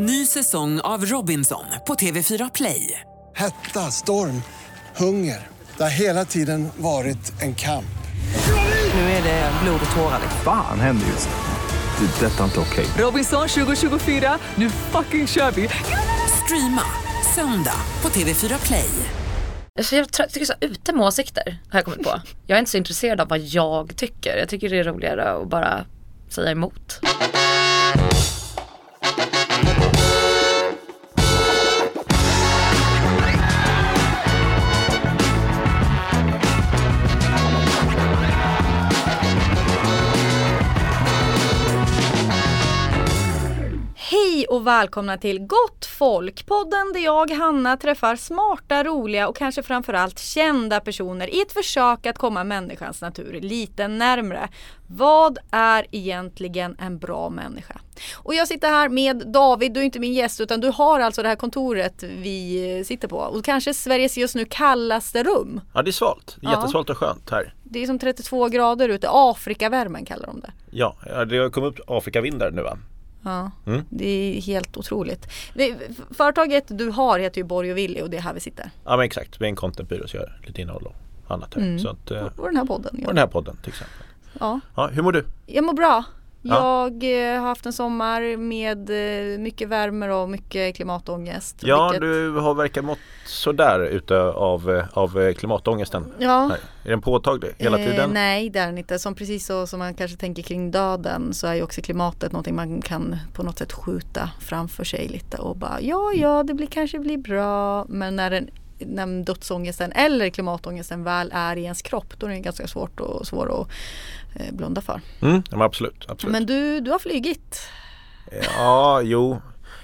Ny säsong av Robinson på TV4 Play. Hetta, storm, hunger. Det har hela tiden varit en kamp. Nu är det blod och tårar. Fan händer just nu. Det. är Detta är inte okej. Robinson 2024, nu fucking kör vi! Streama söndag på TV4 Play. Alltså jag tycker så här, ute med åsikter har jag kommit på. Jag är inte så intresserad av vad jag tycker. Jag tycker det är roligare att bara säga emot. Och välkomna till Gott Folk, podden där jag, Hanna, träffar smarta, roliga och kanske framförallt kända personer i ett försök att komma människans natur lite närmre. Vad är egentligen en bra människa? Och jag sitter här med David, du är inte min gäst utan du har alltså det här kontoret vi sitter på och kanske Sveriges just nu kallaste rum. Ja det är svalt, det är Ja. jättesvalt och skönt här. Det är som 32 grader ute, Afrikavärmen kallar de det. Ja, ja, det har kommit upp Afrikavindar nu va? Ja, Mm. det är helt otroligt. Det- Företaget du har heter ju Borg och Willy och det är här vi sitter. Ja men exakt, vi är en contentbyrå så gör lite innehåll och annat här. Mm. Så att, eh, Och den här podden. och den här podden till exempel. Ja. Ja, hur mår du? Jag mår bra. Ja. Jag eh, har haft en sommar med eh, mycket värme och mycket klimatångest. Ja, vilket- du har verkat mått sådär ute av, eh, av eh, klimatångesten. Ja. Är den påtaglig hela Eh, tiden? nej det är den inte. Som precis så som man kanske tänker kring döden så är ju också klimatet någonting man kan på något sätt skjuta framför sig lite och bara ja ja det blir, kanske blir bra men när den när dödsångesten eller klimatångesten väl är i ens kropp då är det ganska svårt och svår att eh, blunda för. Mm, ja, men absolut. absolut. Men du, du har flygit. Ja, jo.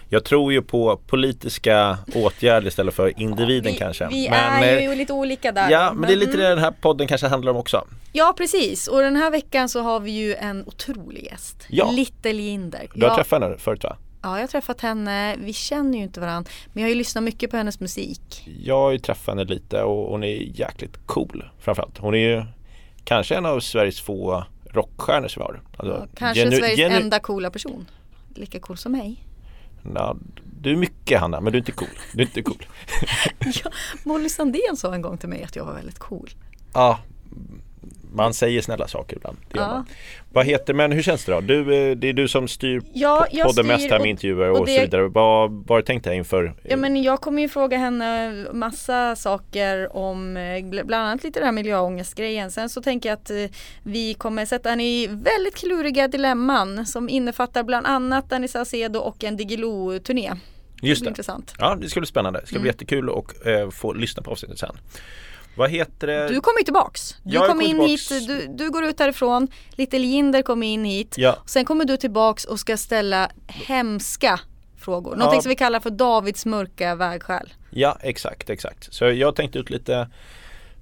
Jag tror ju på politiska åtgärder istället för individen vi, kanske. Vi Men, är eh, ju lite olika där. Ja, men det är lite mm. det den här podden kanske handlar om också. Ja precis och den här veckan så har vi ju en otrolig gäst. Ja. Little Jinder. Du har ja, träffat henne förut va? Ja, jag har träffat henne. Vi känner ju inte varandra men jag har ju lyssnat mycket på hennes musik. Jag har ju träffat henne lite och hon är jäkligt cool framförallt. Hon är ju kanske en av Sveriges få rockstjärnor som vi har. Alltså, Kanske genu- Sveriges enda coola person. Lika cool som mig. Ja, du är mycket Hanna, men du är inte cool. Du är inte cool. ja, Molly Sandén sa en gång till mig att jag var väldigt cool. ja, man säger snälla saker ibland. Det Ja. man. Vad heter, men hur känns det då? Du, eh, det är du som styr Ja, jag podden styr mest här med intervjuer och och, det- så vidare. Vad vad har du tänkt dig inför? Ja men jag kommer ju fråga henne massa saker om eh, bl- bland annat lite det här miljöångestgrejen. Sen så tänker jag att eh, vi kommer sätta henne i väldigt kluriga dilemman som innefattar bland annat Danny Saucedo och en Diggiloo-turné. Just det. intressant. Ja, det ska bli spännande. Det ska Mm. bli jättekul och eh, få lyssna på avsnittet sen. Vad heter det? Du kommer tillbaks. Du Jag kom kommer in tillbaks. hit, du, du går ut härifrån, Little Jinder kommer in hit. Ja, Sen kommer du tillbaks och ska ställa hemska frågor. Någonting Ja. som vi kallar för Davids mörka vägskäl. ja, exakt, exakt. Så jag tänkte ut lite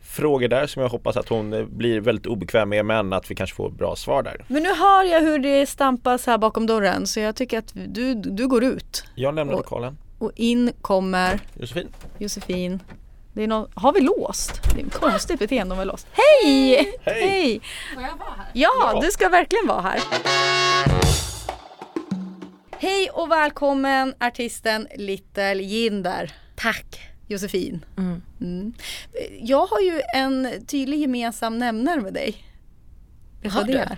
frågor där som jag hoppas att hon blir väldigt obekväm med men att vi kanske får bra svar där. Men nu hör jag hur det stampas här bakom dörren så jag tycker att du, du går ut. Jag lämnar Och- lokalen. Och in kommer Josefin. Josefin. Det är någon, har vi låst? Det är ett konstigt beteende om vi har låst. Hej! Hej! Får jag vara här? Ja, du ska verkligen vara här. Hej och välkommen artisten Little Jinder. Tack! Josefin. Mm. Mm. Jag har ju en tydlig gemensam nämnare med dig. Vet du vad det är?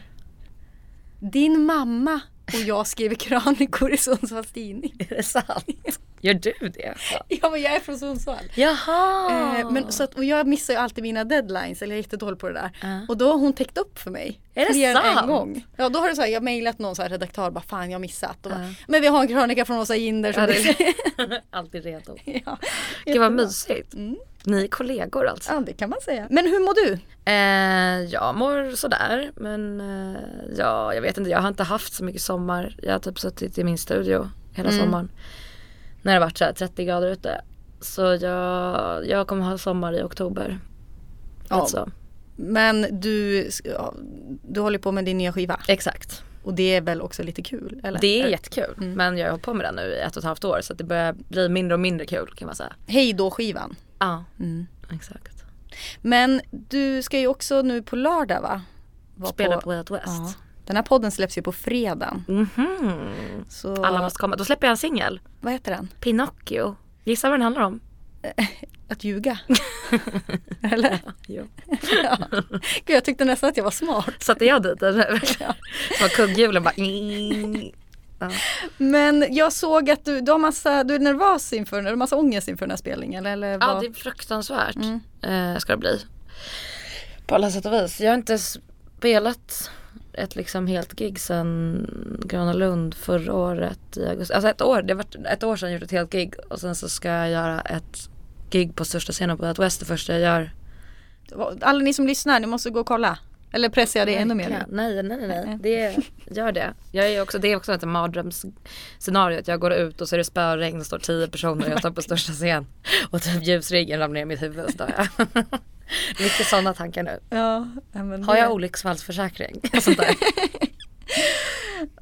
Din mamma och jag skriver krönikor i Sundsvalls tidning. Är det sant? Gör du det? Ja men jag är från Sundsvall. Jaha! Eh, men, så att, och jag missar ju alltid mina deadlines, eller jag är jättedålig på det där. Ja. Och då har hon täckt upp för mig. Är det än en sant? gång. Ja då har det så här, jag mejlat någon så här redaktör, bara fan jag har missat. Och bara, Ja. Men vi har en krönika från Åsa Jinder. som Ja, det- Alltid redo. ja, Gud vad mysigt. Mm. Ni är kollegor alltså? Ja det kan man säga. Men hur mår du? Eh, jag mår sådär men eh, ja, jag vet inte, jag har inte haft så mycket sommar. Jag har typ suttit i min studio hela Mm. sommaren. När det varit så här 30 grader ute. Så jag, jag kommer ha sommar i oktober. Ja. Alltså, Men du, du håller på med din nya skiva. exakt. Och det är väl också lite kul? Eller? Det är jättekul. Mm. Men jag har hållit på med den nu i ett och ett halvt år så det börjar bli mindre och mindre kul kan man säga. Hej då skivan. Ja, Mm. exakt. Men du ska ju också nu på lördag va? Vara Spela på Way Out West. Ja. Den här podden släpps ju på fredagen. Mhm. Så, Alla måste komma. Då släpper jag en singel. vad heter den? Pinocchio. Gissa vad den handlar om? Att ljuga. Eller? Jo. ja. Gud, jag tyckte nästan att jag var smart. Satte jag dit den nu? Som kugghjulen bara ja. Men jag såg att du, du har massa, du är nervös inför, du har massa ångest inför den här spelningen eller? ja vad? det är fruktansvärt Mm. eh, ska det bli. På alla sätt och vis. Jag har inte spelat ett liksom helt gig sedan Gröna Lund förra året i augusti. Alltså ett år, det varit ett år sedan jag gjorde ett helt gig och sen så ska jag göra ett gig på största scenen på At West det första jag gör. Alla ni som lyssnar, ni måste gå och kolla. Eller pressar jag det ännu mer? Nej, nej, Nej. nej. Det, gör det. Jag är också, det är också ett mardrömsscenario att jag går ut och så är det spöregn och står tio personer och jag står på största scen och typ ljusriggen ramlar ner i mitt huvud och så dör jag. Mycket sådana tankar nu. Ja, men Har det- jag olycksfallsförsäkring och sånt där?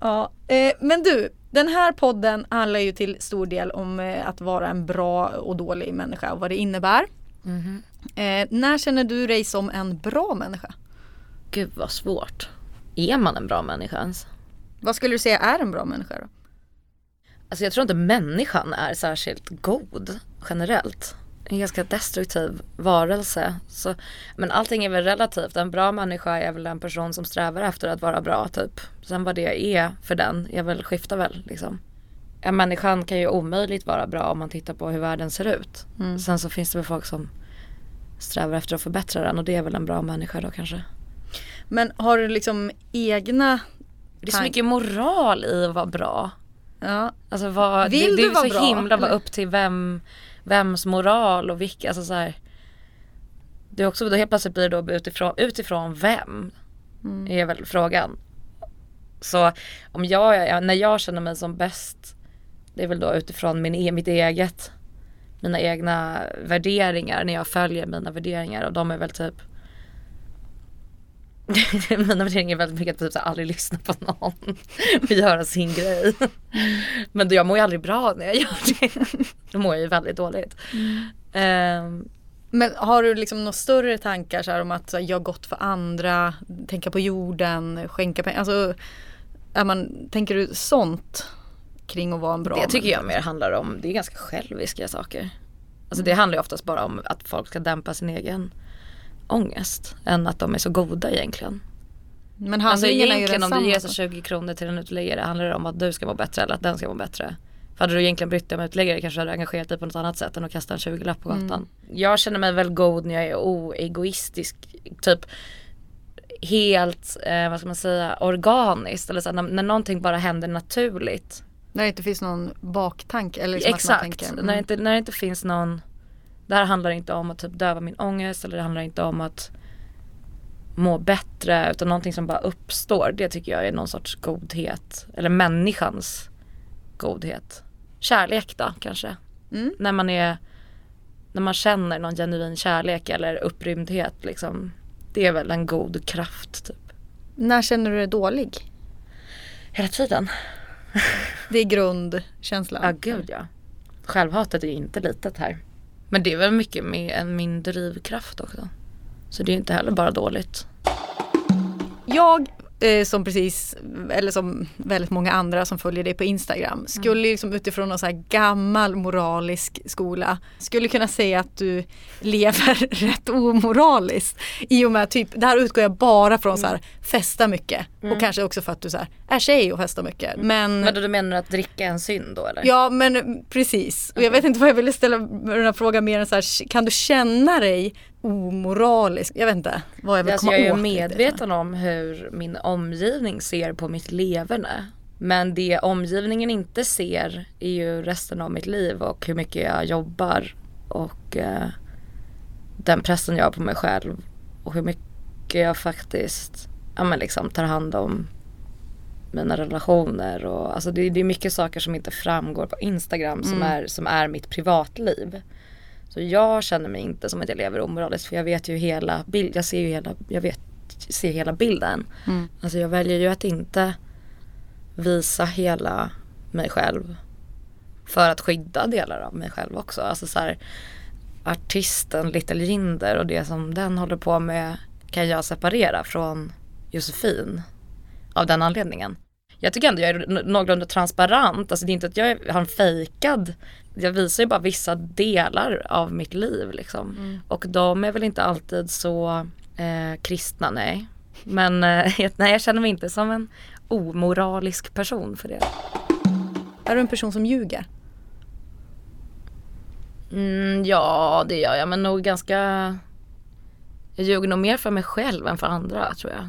Ja, eh, men du, den här podden handlar ju till stor del om eh, att vara en bra och dålig människa och vad det innebär. Mhm. Eh, när känner du dig som en bra människa? Gud vad svårt. Är man en bra människa ens? Vad skulle du säga är en bra människa då? Alltså jag tror inte människan är särskilt god generellt. En ganska destruktiv varelse. Så, men allting är väl relativt. En bra människa är väl en person som strävar efter att vara bra typ. Sen vad det är för den är väl, skiftar väl liksom. En människan kan ju omöjligt vara bra om man tittar på hur världen ser ut. Sen så finns det väl folk som strävar efter att förbättra den och det är väl en bra människa då kanske. Men har du liksom egna Det är så mycket moral i att vara bra. Ja, Alltså vad, Vill det, det du är vara så bra, himla eller? upp till vem, vems moral och vilka, alltså så här. Det är också, då helt plötsligt blir det då utifrån, utifrån vem? Mm. Är väl frågan. Så om jag, är- när jag känner mig som bäst, det är väl då utifrån min, e- mitt eget, mina egna värderingar, när jag följer mina värderingar och de är väl typ mina värderingar är väldigt mycket att typ aldrig lyssna på någon och göra sin grej. Men jag mår ju aldrig bra när jag gör det. Då mår jag ju väldigt dåligt. Ehm, men har du liksom några större tankar så om att göra gott för andra, tänka på jorden, skänka pengar? Alltså, är man, tänker du sånt kring att vara en bra det tycker jag mer handlar om, det är ganska själviska saker. Alltså det handlar ju oftast bara om att folk ska dämpa sin egen ångest. Än att de är så goda egentligen. Men Alltså handlingarna är ju egentligen om du ger så 20 kronor till en uteliggare handlar det om att du ska må bättre eller att den ska må bättre. För hade du egentligen brytt dig om uteliggare kanske du hade engagerat dig på något annat sätt än att kasta en 20-lapp på gatan. Jag känner mig väl god när jag är oegoistisk. Typ helt, eh, vad ska man säga, organiskt. Eller så här, när, när någonting bara händer naturligt. När det inte finns någon baktanke eller liksom att man Exakt, tänker, mm. när, det inte, när det inte finns någon Det här handlar inte om att typ döva min ångest eller det handlar inte om att må bättre utan någonting som bara uppstår. Det tycker jag är någon sorts godhet. Eller människans godhet. Kärlek då kanske. Mm. När man är När man känner någon genuin kärlek eller upprymdhet liksom. Det är väl en god kraft typ. När känner du dig dålig? Hela tiden. Det är grundkänslan. Ja gud ja. Självhatet är ju inte litet här. Men det är väl mycket mer än min drivkraft också. Så det är inte heller bara dåligt. Jag eh, som precis, eller som väldigt många andra som följer dig på Instagram, skulle liksom utifrån någon så här gammal moralisk skola, skulle kunna säga att du lever rätt omoraliskt. I och med typ, det här utgår jag bara från så här, festa mycket. Och kanske också för att du så här, är tjej och festar mycket. Men, Men då du menar att dricka är en synd då eller? ja men precis. Och jag vet inte vad jag ville ställa den här frågan mer än så här, kan du känna dig omoralisk? Jag vet inte vad jag vill alltså komma jag är åt. medveten om hur min omgivning ser på mitt leverne. Men det omgivningen inte ser är ju resten av mitt liv och hur mycket jag jobbar och eh, den pressen jag har på mig själv och hur mycket jag faktiskt ja, men liksom tar hand om mina relationer och alltså det, det är mycket saker som inte framgår på Instagram som, är, som är mitt privatliv. Så jag känner mig inte som att jag lever omoraliskt för jag vet ju hela bild, jag ser ju hela, jag vet, ser hela bilden. Mm. Alltså jag väljer ju att inte visa hela mig själv för att skydda delar av mig själv också. Alltså så här, artisten Little Jinder och det som den håller på med kan jag separera från Josefin. av den anledningen. Jag tycker ändå jag är någorlunda transparent, alltså det är inte att jag har en fejkad, jag visar ju bara vissa delar av mitt liv liksom. Och de är väl inte alltid så eh, kristna, nej. Men eh, nej, jag känner mig inte som en omoralisk person för det. Är du en person som ljuger? Mm, ja, det gör jag, men nog ganska... Jag ljuger nog mer för mig själv än för andra, tror jag.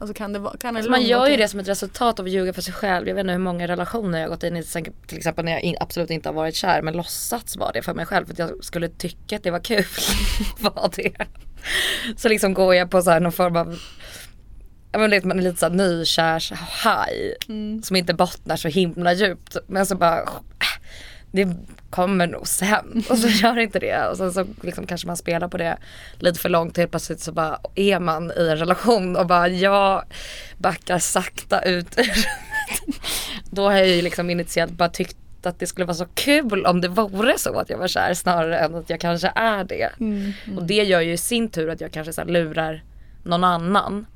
Alltså kan det, kan det Alltså man gör ju det som ett resultat av att ljuga för sig själv. Jag vet inte hur många relationer jag har gått in i, till exempel när jag in, absolut inte har varit kär, men låtsats vara det för mig själv för att jag skulle tycka att det var kul. var det. Så liksom går jag på så här någon form av Ja men vet man är lite såhär nykärs haj som inte bottnar så himla djupt men så bara det kommer nog sen och så gör inte det och sen så liksom kanske man spelar på det lite för långt helt plötsligt så bara är man i en relation och bara jag backar sakta ut ur. Då har jag ju liksom initiellt bara tyckt att det skulle vara så kul om det vore så att jag var kär snarare än att jag kanske är det. Och det gör ju i sin tur att jag kanske så lurar någon annan.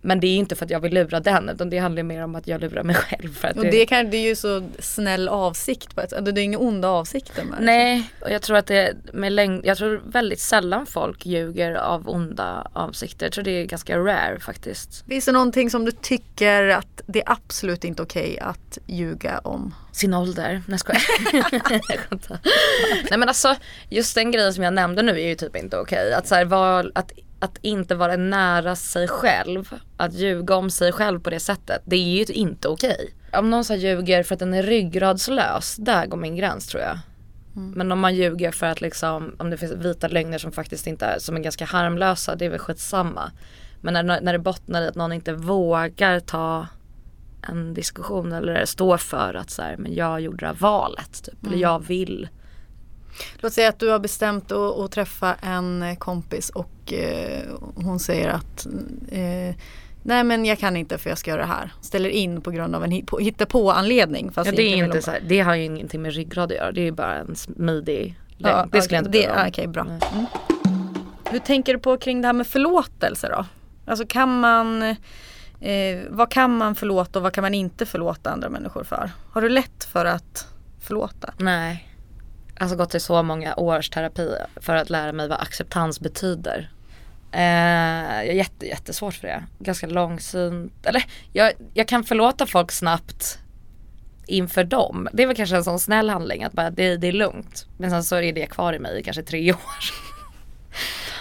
Men det är inte för att jag vill lura den utan det handlar mer om att jag lurar mig själv. För att Och det, kan, det är ju så snäll avsikt på ett sätt. Det är inga onda avsikter med det. Nej, och jag tror att det med längd, jag tror väldigt sällan folk ljuger av onda avsikter. Jag tror det är ganska rare faktiskt. Finns det någonting som du tycker att det är absolut inte okej att ljuga om? Sin ålder, nej skojar. Nej men alltså just den grejen som jag nämnde nu är ju typ inte okej. Att, så här, vara, att, att inte vara nära sig själv, att ljuga om sig själv på det sättet, det är ju inte okej. Om någon så ljuger för att den är ryggradslös, där går min gräns tror jag. Men om man ljuger för att liksom, om det finns vita lögner som faktiskt inte är, som är ganska harmlösa, det är väl skitsamma. Men när, när det bottnar i att någon inte vågar ta en diskussion eller stå för att så här, men jag gjorde det här valet typ, eller jag vill. Låt säga att du har bestämt att, att träffa en eh, kompis och eh, hon säger att eh, Nej men jag kan inte för jag ska göra det här. Ställer in på grund av en hit- på- hittepå-anledning. fast Ja, det, är inte så här, det har ju ingenting med ryggrad att göra, det är ju bara en smidig bara- lögn. det skulle jag inte. Okej, bra. Nej. Mm. Hur tänker du på kring det här med förlåtelse då? Alltså kan man eh, Vad kan man förlåta och vad kan man inte förlåta andra människor för? Har du lätt för att förlåta? Nej. Alltså gått i så många års terapi för att lära mig vad acceptans betyder. Eh, jag är jätte, jättesvårt för det. Ganska långsynt. Eller jag, jag kan förlåta folk snabbt inför dem. Det är väl kanske en sån snäll handling att bara det, det är lugnt. Men sen så är det kvar i mig i kanske tre år.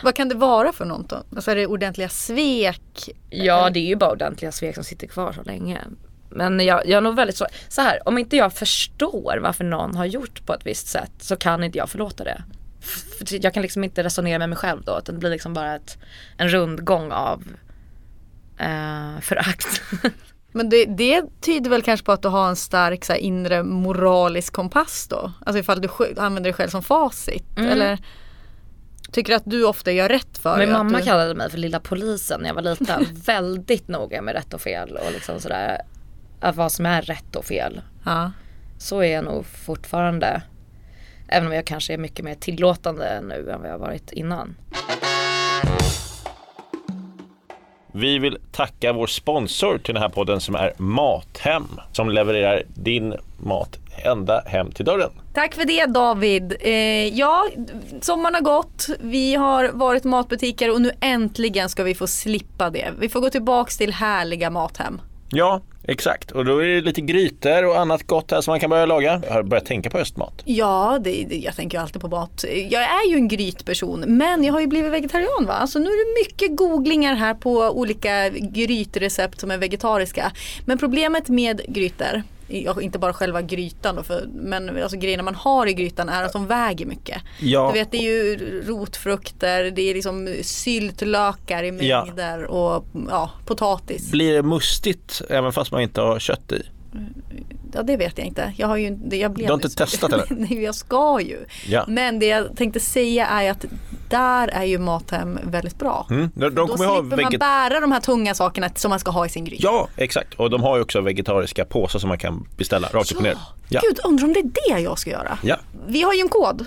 Vad kan det vara för något då? Alltså är det ordentliga svek? Ja det är ju bara ordentliga svek som sitter kvar så länge. Men jag, jag är nog väldigt så, så här, om inte jag förstår varför någon har gjort på ett visst sätt så kan inte jag förlåta det. För jag kan liksom inte resonera med mig själv då, utan det blir liksom bara ett, en rundgång av eh, förakt. Men det, det tyder väl kanske på att du har en stark så här, inre moralisk kompass då? Alltså ifall du använder dig själv som facit? Mm. Eller tycker du att du ofta gör rätt för? Min mamma du... kallade mig för lilla polisen när jag var liten. Väldigt noga med rätt och fel och liksom sådär. Att vad som är rätt och fel. Ja. Så är jag nog fortfarande. Även om jag kanske är mycket mer tillåtande nu än vad jag varit innan. Vi vill tacka vår sponsor till den här podden som är Mathem som levererar din mat ända hem till dörren. Tack för det David. Eh, ja, sommaren har gått. Vi har varit matbutiker och nu äntligen ska vi få slippa det. Vi får gå tillbaks till härliga Mathem. Ja, exakt. Och då är det lite grytor och annat gott här som man kan börja laga. Jag har börjat tänka på höstmat. Ja, det, det, jag tänker ju alltid på mat. Jag är ju en grytperson men jag har ju blivit vegetarian va. Alltså nu är det mycket googlingar här på olika grytrecept som är vegetariska. Men problemet med grytor inte bara själva grytan då, för, men alltså grejerna man har i grytan är att de väger mycket. Ja. Du vet det är ju rotfrukter, det är liksom syltlökar i mängder ja. och ja, potatis. Blir det mustigt även fast man inte har kött i? Ja det vet jag inte. Jag har ju jag blev Du har inte testat eller? Nej jag ska ju. Ja. Men det jag tänkte säga är att där är ju Mathem väldigt bra. Mm. De, de Då slipper man bära de här tunga sakerna som man ska ha i sin gryta. Ja exakt och de har ju också vegetariska påsar som man kan beställa rakt upp och ner. Ja. Gud undrar om det är det jag ska göra. Ja. Vi har ju en kod.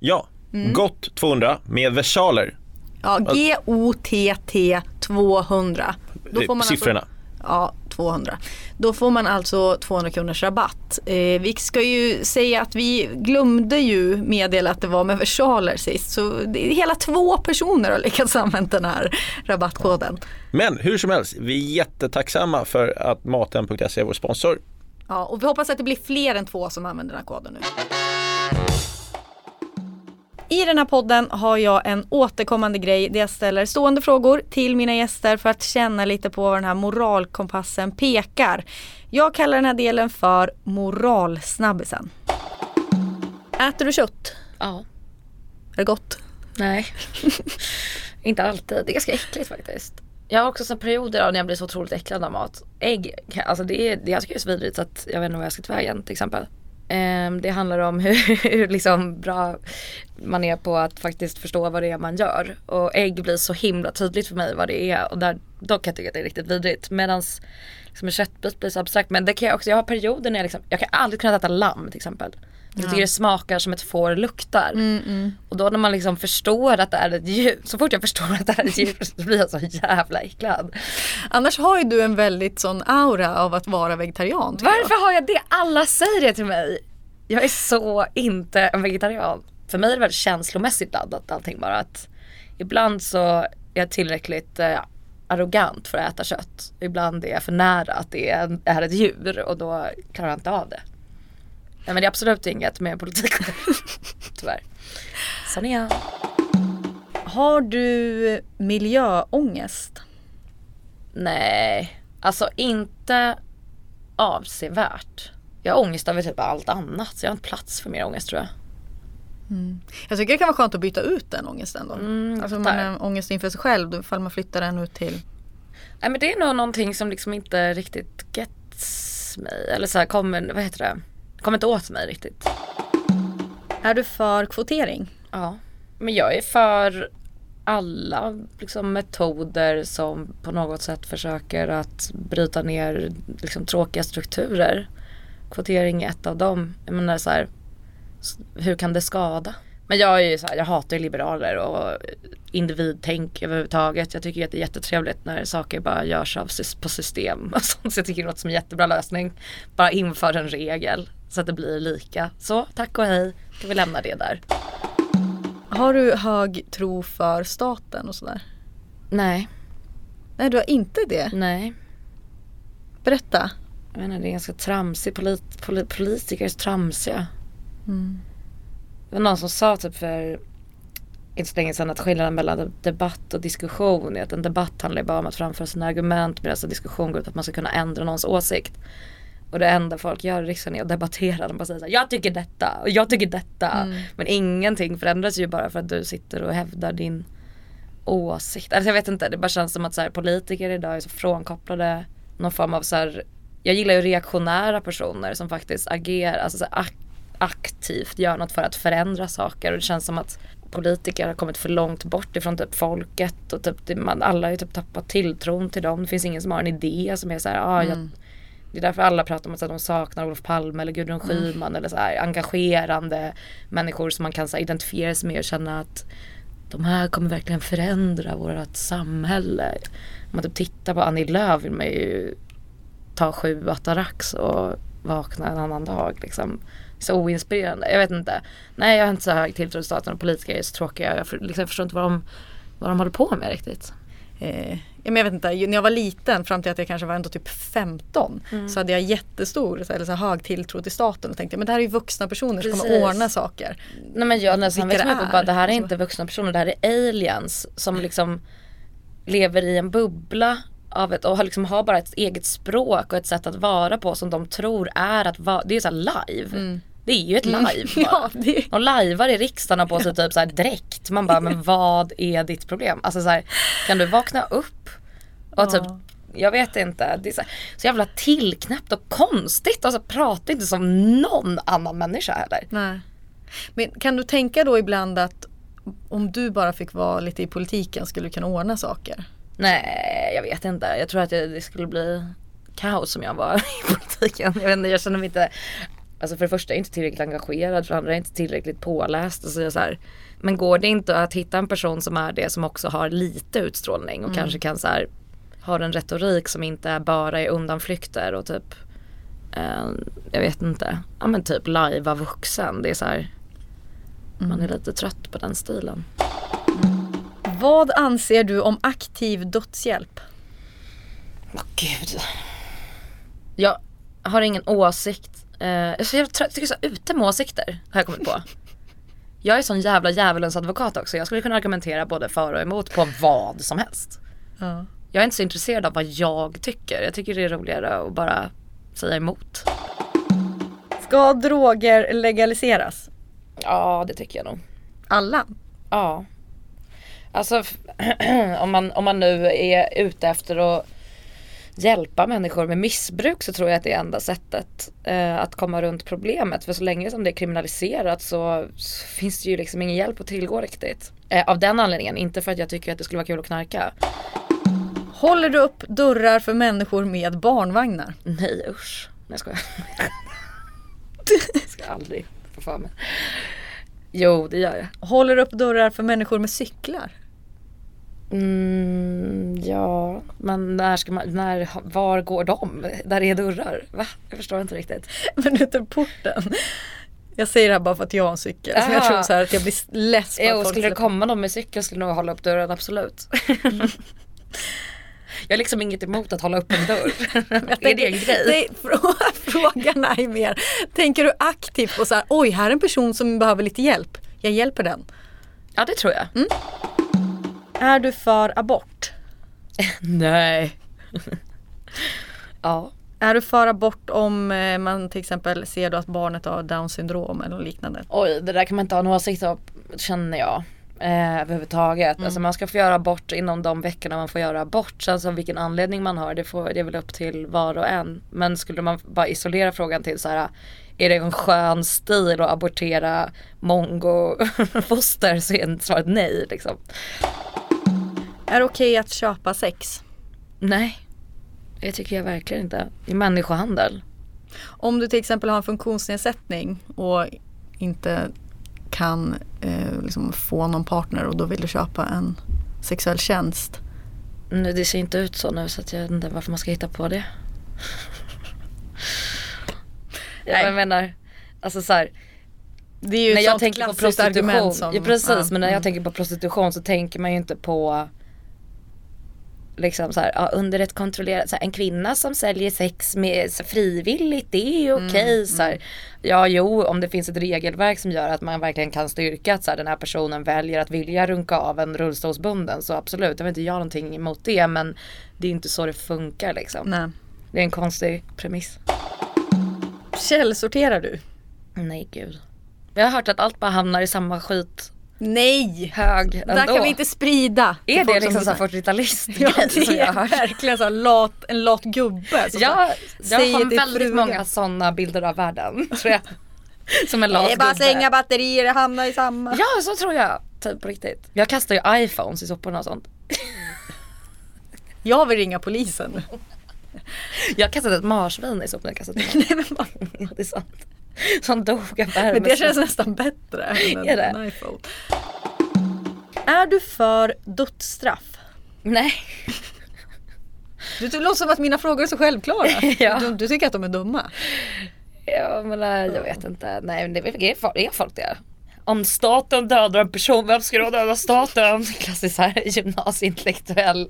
Ja, mm. GOTT 200 med versaler. Ja, G-O-T-T 200. Då får man Siffrorna. Alltså, ja, 200. Då får man alltså 200 kronors rabatt. Eh, vi ska ju säga att vi glömde ju meddela att det var med versaler sist. Så hela två personer har lyckats använda den här rabattkoden. Men hur som helst, vi är jättetacksamma för att Maten.se är vår sponsor. Ja, och vi hoppas att det blir fler än två som använder den här koden nu. I den här podden har jag en återkommande grej där jag ställer stående frågor till mina gäster för att känna lite på vad den här moralkompassen pekar. Jag kallar den här delen för moralsnabbisen. Äter du kött? Ja. Är det gott? Nej, inte alltid. Det är ganska äckligt faktiskt. Jag har också sådana perioder när jag blir så otroligt äcklad av mat. Ägg, alltså det är, det jag tycker är så vidrigt så att jag vet inte vad jag ska ta vägen till exempel. Ehm, det handlar om hur, hur liksom bra man är på att faktiskt förstå vad det är man gör. Och ägg blir så himla tydligt för mig vad det är och där, då kan jag tycka att det är riktigt vidrigt. Medans liksom en köttbit blir så abstrakt. Men det kan jag också, jag har perioder när jag liksom, jag kan aldrig kunna äta lamm till exempel. Jag tycker det smakar som ett får luktar. Mm, mm. Och då när man liksom förstår att det är ett djur, så fort jag förstår att det är ett djur så blir jag så jävla äcklad. Annars har ju du en väldigt sån aura av att vara vegetarian. Varför jag. har jag det? Alla säger det till mig. Jag är så inte en vegetarian. För mig är det väldigt känslomässigt laddat allting bara att ibland så är jag tillräckligt eh, arrogant för att äta kött. Ibland är jag för nära att det är, är ett djur och då klarar jag inte av det. Nej, men det är absolut inget med politik Tyvärr. Sån är jag. Har du miljöångest? Nej, alltså inte avsevärt. Jag har ångest över typ allt annat så jag har inte plats för mer ångest tror jag. Mm. Jag tycker det kan vara skönt att byta ut den ångesten då. Mm, alltså man har ångest inför sig själv ifall man flyttar den ut till Nej men det är nog någonting som liksom inte riktigt gets mig. Eller så här, kommer, vad heter det? Kommer inte åt mig riktigt. Är du för kvotering? Ja. Men jag är för alla liksom, metoder som på något sätt försöker att bryta ner liksom, tråkiga strukturer. Kvotering är ett av dem. Jag menar så här, hur kan det skada? Men jag är ju så här, jag hatar liberaler och individtänk överhuvudtaget. Jag tycker att det är jättetrevligt när saker bara görs av, på system och sånt. Så jag tycker det låter som en jättebra lösning. Bara inför en regel så att det blir lika. Så tack och hej, kan vi lämna det där. Har du hög tro för staten och sådär? Nej. Nej, du har inte det? Nej. Berätta. Jag menar, det är ganska tramsigt. Polit, polit, politiker är så tramsiga. Mm. Det var någon som sa typ för inte så länge sedan att skillnaden mellan debatt och diskussion är att en debatt handlar bara om att framföra sina argument medan en diskussion går ut på att man ska kunna ändra någons åsikt. Och det enda folk gör i riksdagen är att debattera. De bara säger såhär, jag tycker detta och jag tycker detta. Mm. Men ingenting förändras ju bara för att du sitter och hävdar din åsikt. Alltså jag vet inte, det bara känns som att så här, politiker idag är så frånkopplade någon form av så här, jag gillar ju reaktionära personer som faktiskt agerar, alltså ak aktivt gör något för att förändra saker och det känns som att politiker har kommit för långt bort ifrån typ folket och typ, man, alla har ju typ tappat tilltron till dem. Det finns ingen som har en idé som är så här, ah, jag, Mm. det är därför alla pratar om att de saknar Olof Palme eller Gudrun Schyman Mm. eller så här engagerande människor som man kan så här, identifiera sig med och känna att de här kommer verkligen förändra vårt samhälle. Om man typ tittar på Annie Lööf vill man ju ta sju Atarax och vakna en annan dag liksom. Så oinspirerande. Jag vet inte. Nej jag har inte så hög tilltro till staten och politiker är så tråkiga. Jag, för, liksom, jag förstår inte vad de, vad de håller på med riktigt. Eh, men jag vet inte, när jag var liten fram till att jag kanske var ändå typ 15 Mm. så hade jag jättestor eller så hög tilltro till staten och tänkte men det här är ju vuxna personer som kommer ordna saker. Nej men jag nästan det upp och bara det här är inte vuxna personer, det här är aliens som liksom lever i en bubbla av ett, och liksom, har bara ett eget språk och ett sätt att vara på som de tror är att vara, det är så live. Det är ju ett Mm. live Ja, bara. det- Och lajvar i riksdagen har på sig typ så här dräkt. Man bara, men vad är ditt problem? Alltså så här, kan du vakna upp? Och typ, jag vet inte. Det är så, så jävla tillknäppt och konstigt. Alltså prata inte som någon annan människa heller. Nej. Men kan du tänka då ibland att om du bara fick vara lite i politiken skulle du kunna ordna saker? Nej, jag vet inte. Jag tror att det, det skulle bli kaos om jag var i politiken. Jag vet inte, jag känner mig inte Alltså för det första är jag inte tillräckligt engagerad, för det andra är jag inte tillräckligt påläst. Och så är jag så här, men går det inte att hitta en person som är det som också har lite utstrålning och Mm. kanske kan så här, har en retorik som inte är bara är undanflykter och typ eh, jag vet inte, ja men typ lajva vuxen. Det är så här, man är lite trött på den stilen. Vad anser du om aktiv dödshjälp? Åh gud. Jag har ingen åsikt. Eh, jag är så jävla trött, tycker så ute med åsikter har jag kommit på. Jag är sån jävla djävulens advokat också. Jag skulle kunna argumentera både för och emot på vad som helst. Ja. Jag är inte så intresserad av vad jag tycker. Jag tycker det är roligare att bara säga emot. Ska droger legaliseras? Ja, det tycker jag nog. Alla? Ja. Alltså om man, om man nu är ute efter att hjälpa människor med missbruk så tror jag att det är enda sättet eh, att komma runt problemet. För så länge som det är kriminaliserat så, så finns det ju liksom ingen hjälp att tillgå riktigt. Eh, av den anledningen, inte för att jag tycker att det skulle vara kul att knarka. Håller du upp dörrar för människor med barnvagnar? Nej usch. Nej jag skojar. ska aldrig få för mig. Jo det gör jag. Håller upp dörrar för människor med cyklar? Mm, ja, men när ska man, när, var går de? Där är dörrar? Va? Jag förstår inte riktigt. Men på porten? Jag säger det här bara för att jag har en cykel. Så jag tror så att jag blir less på att Jo, folk skulle det komma någon med cykel skulle jag nog hålla upp dörren, absolut. jag har liksom inget emot att hålla upp en dörr. är det en grej? Nej, frå- frågan är mer, tänker du aktivt på så här, oj här är en person som behöver lite hjälp. Jag hjälper den. Ja, det tror jag. Är du för abort? Nej. ja. Är du för abort om eh, man till exempel ser då att barnet har down syndrom eller liknande? Oj, det där kan man inte ha en åsikt om, känner jag. Eh, överhuvudtaget. Alltså man ska få göra abort inom de veckorna man får göra abort. Sen så vilken anledning man har, det, får, det är väl upp till var och en. Men skulle man bara isolera frågan till så här, är det en skön stil att abortera mongofoster så är svaret nej liksom. Är det okej att köpa sex? Nej, det tycker jag verkligen inte. Det är människohandel. Om du till exempel har en funktionsnedsättning och inte kan eh, liksom få någon partner och då vill du köpa en sexuell tjänst. Nu, det ser inte ut så nu så att jag vet inte varför man ska hitta på det. Nej. jag menar, alltså så här, Det är ju när ett jag tänker på argument som... ja, precis ja, men när jag mm. tänker på prostitution så tänker man ju inte på liksom så här, ja, under ett kontrollerat, så här, en kvinna som säljer sex med, så frivilligt det är ju okej Mm, så här, Ja jo om det finns ett regelverk som gör att man verkligen kan styrka att så här, den här personen väljer att vilja runka av en rullstolsbunden så absolut, jag vill inte göra någonting emot det men det är inte så det funkar liksom. Nej. Det är en konstig premiss. Källsorterar du? Nej gud. Jag har hört att allt bara hamnar i samma skit Nej! hög Där ändå. kan vi inte sprida. Är det liksom så lyssnar. här 40-talist Ja som jag har hört? verkligen så lat, en lat gubbe. som jag säger har väldigt frugan. många sådana bilder av världen tror jag. Som en lat Det är bara gubbe. slänga batterier, det hamnar i samma. Ja så tror jag, typ på riktigt. Jag kastar ju iPhones i soporna och sånt. Jag vill ringa polisen. Jag har kastat ett marsvin i soporna. Jag kastat Nej men det är sant. Som dog av värme. Men det känns nästan bättre än Är en iPhone. Är du för dödsstraff? Nej. Du, det låter som att mina frågor är så självklara. Ja. du, du tycker att de är dumma? Ja men nej, jag vet inte. Nej men det är, folk- är det? Om staten dödar en person, vem ska då döda staten? Klassisk här gymnasieintellektuell